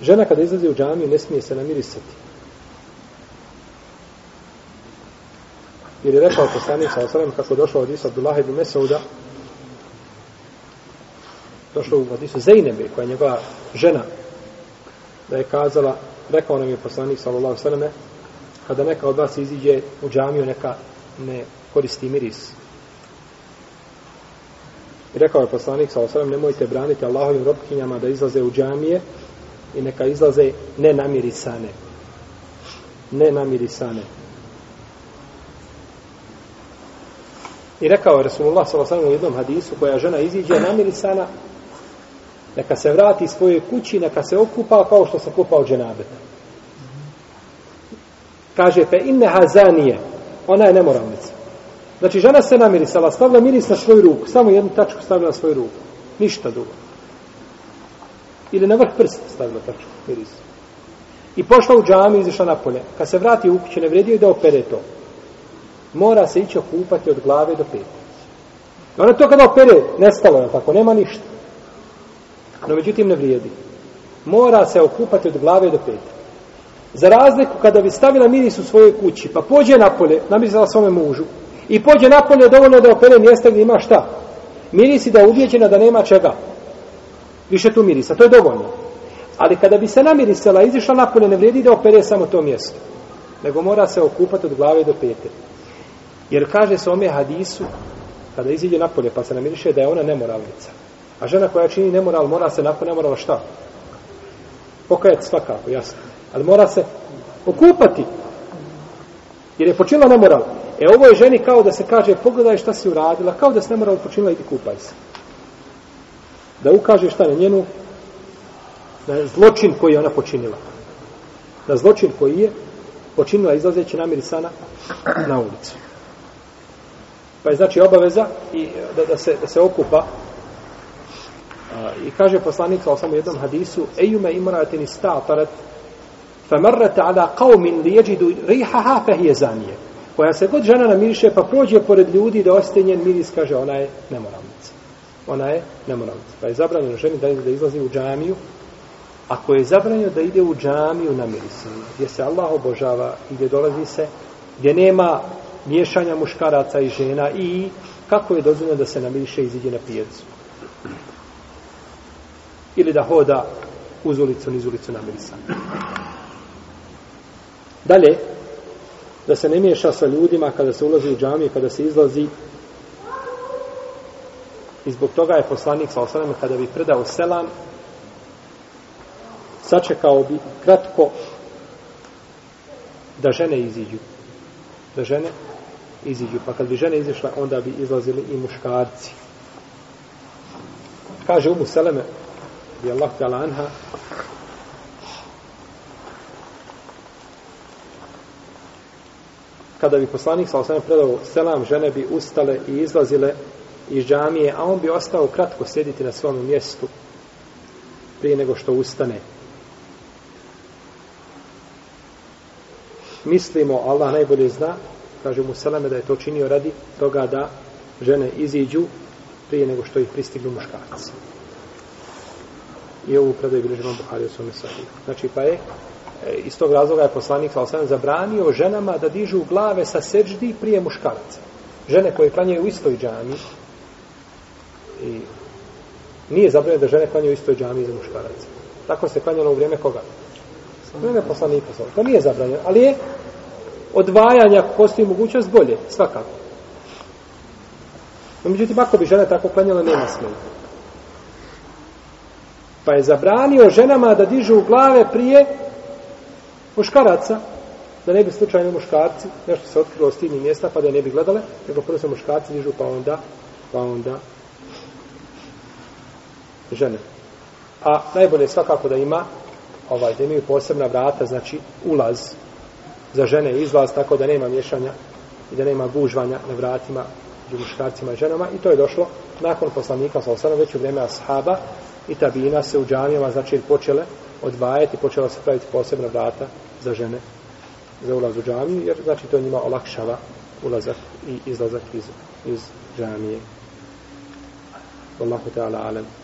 Žena kada izlazi u džamiju ne smije se namirisati. Jer je rekao poslanik sa osanem kako došao od Isa Abdullah ibn Mesauda došao u Hadisu Zejnebe koja je njegova žena da je kazala rekao nam je poslanik sallallahu sallam kada neka od vas iziđe u džamiju neka ne koristi miris i rekao je poslanik sallallahu sallam nemojte braniti Allahovim robkinjama da izlaze u džamije i neka izlaze nenamirisane nenamirisane I rekao je Rasulullah s.a.v. u jednom hadisu koja žena iziđe namirisana neka se vrati svojoj kući, neka se okupa kao što se kupao dženabeta. Kaže, pe inne hazanije, ona je nemoralnica. Znači, žena se namirisala, stavila miris na svoju ruku, samo jednu tačku stavila na svoju ruku. Ništa drugo. Ili na vrh prsta stavila tačku miris. I pošla u džami i izišla napolje. Kad se vrati u kuću, ne vredio da opere to mora se ići okupati od glave do pete. Ona to kada opere, nestalo je tako, nema ništa. No međutim ne vrijedi. Mora se okupati od glave do pete. Za razliku kada bi stavila miris u svojoj kući, pa pođe napolje, namirisala svome mužu, i pođe napolje dovoljno da opere mjesta gdje ima šta? Mirisi da je uvjeđena da nema čega. Više tu mirisa, to je dovoljno. Ali kada bi se namirisala, izišla napolje, ne vrijedi da opere samo to mjesto. Nego mora se okupati od glave do pete. Jer kaže se ome hadisu, kada iziđe napolje pa se namiriše da je ona nemoralnica. A žena koja čini nemoral, mora se nakon nemorala šta? Pokajati svakako, jasno. Ali mora se okupati. Jer je počinila nemoral. E ovo je ženi kao da se kaže, pogledaj šta si uradila, kao da se nemoral počinila, idi kupaj se. Da ukaže šta na njenu, na zločin koji je ona počinila. Na zločin koji je počinila izlazeći namirisana na ulicu. Pa je znači obaveza i da, da, se, da se okupa. A, I kaže poslanik sa samo jednom hadisu, ejume imratin istatarat, fa ala qawmin li jeđidu rihaha fa zanije. Koja se god žena namiriše, pa prođe pored ljudi da ostaje njen miris, kaže, ona je nemoralnica. Ona je nemoralnica. Pa je zabranjeno ženi da, da izlazi u džamiju, ako je zabranjeno da ide u džamiju na mirisanje, gdje se Allah obožava i gdje dolazi se, gdje nema miješanja muškaraca i žena i kako je dozvoljeno da se namiriše i iziđe na pijecu. Ili da hoda uz ulicu, niz ulicu namirisan. Dalje, da se ne miješa sa ljudima kada se ulazi u džamiju, kada se izlazi i zbog toga je poslanik sa osanem kada bi predao selam sačekao bi kratko da žene iziđu da žene iziđu. Pa kad bi žene izišle, onda bi izlazili i muškarci. Kaže Umu Seleme, bi Allah tala anha, kada bi poslanik sa osam predao selam, žene bi ustale i izlazile iz džamije, a on bi ostao kratko sjediti na svom mjestu prije nego što ustane. Mislimo, Allah najbolje zna, kaže mu Seleme da je to činio radi toga da žene iziđu prije nego što ih pristignu muškarci. I ovu predaju bilježi vam Buhari u svome sahiju. Znači pa je, e, iz tog razloga je poslanik Seleme zabranio ženama da dižu glave sa seđdi prije muškarca. Žene koje klanjaju u istoj džami i nije zabranjeno da žene klanjaju u istoj džami za muškaraca. Tako se klanjalo u vrijeme koga? U vrijeme poslanika. To nije zabranjeno, ali je odvajanja ako postoji mogućnost bolje, svakako. No, međutim, ako bi žene tako klanjala, nema smeta. Pa je zabranio ženama da dižu glave prije muškaraca, da ne bi slučajno muškarci, nešto se otkrilo s tim mjesta, pa da ne bi gledale, nego prvo se muškarci dižu, pa onda, pa onda žene. A najbolje je svakako da ima, ovaj, da imaju posebna vrata, znači ulaz, za žene i izlaz, tako da nema mješanja i da nema gužvanja na vratima među muškarcima i ženama. I to je došlo nakon poslanika sa osanom, već u vrijeme ashaba i tabina se u džamijama, znači počele odvajati, počela se praviti posebna vrata za žene za ulaz u džamiju, jer znači to njima olakšava ulazak i izlazak iz, iz džamije. Wallahu ta'ala alam.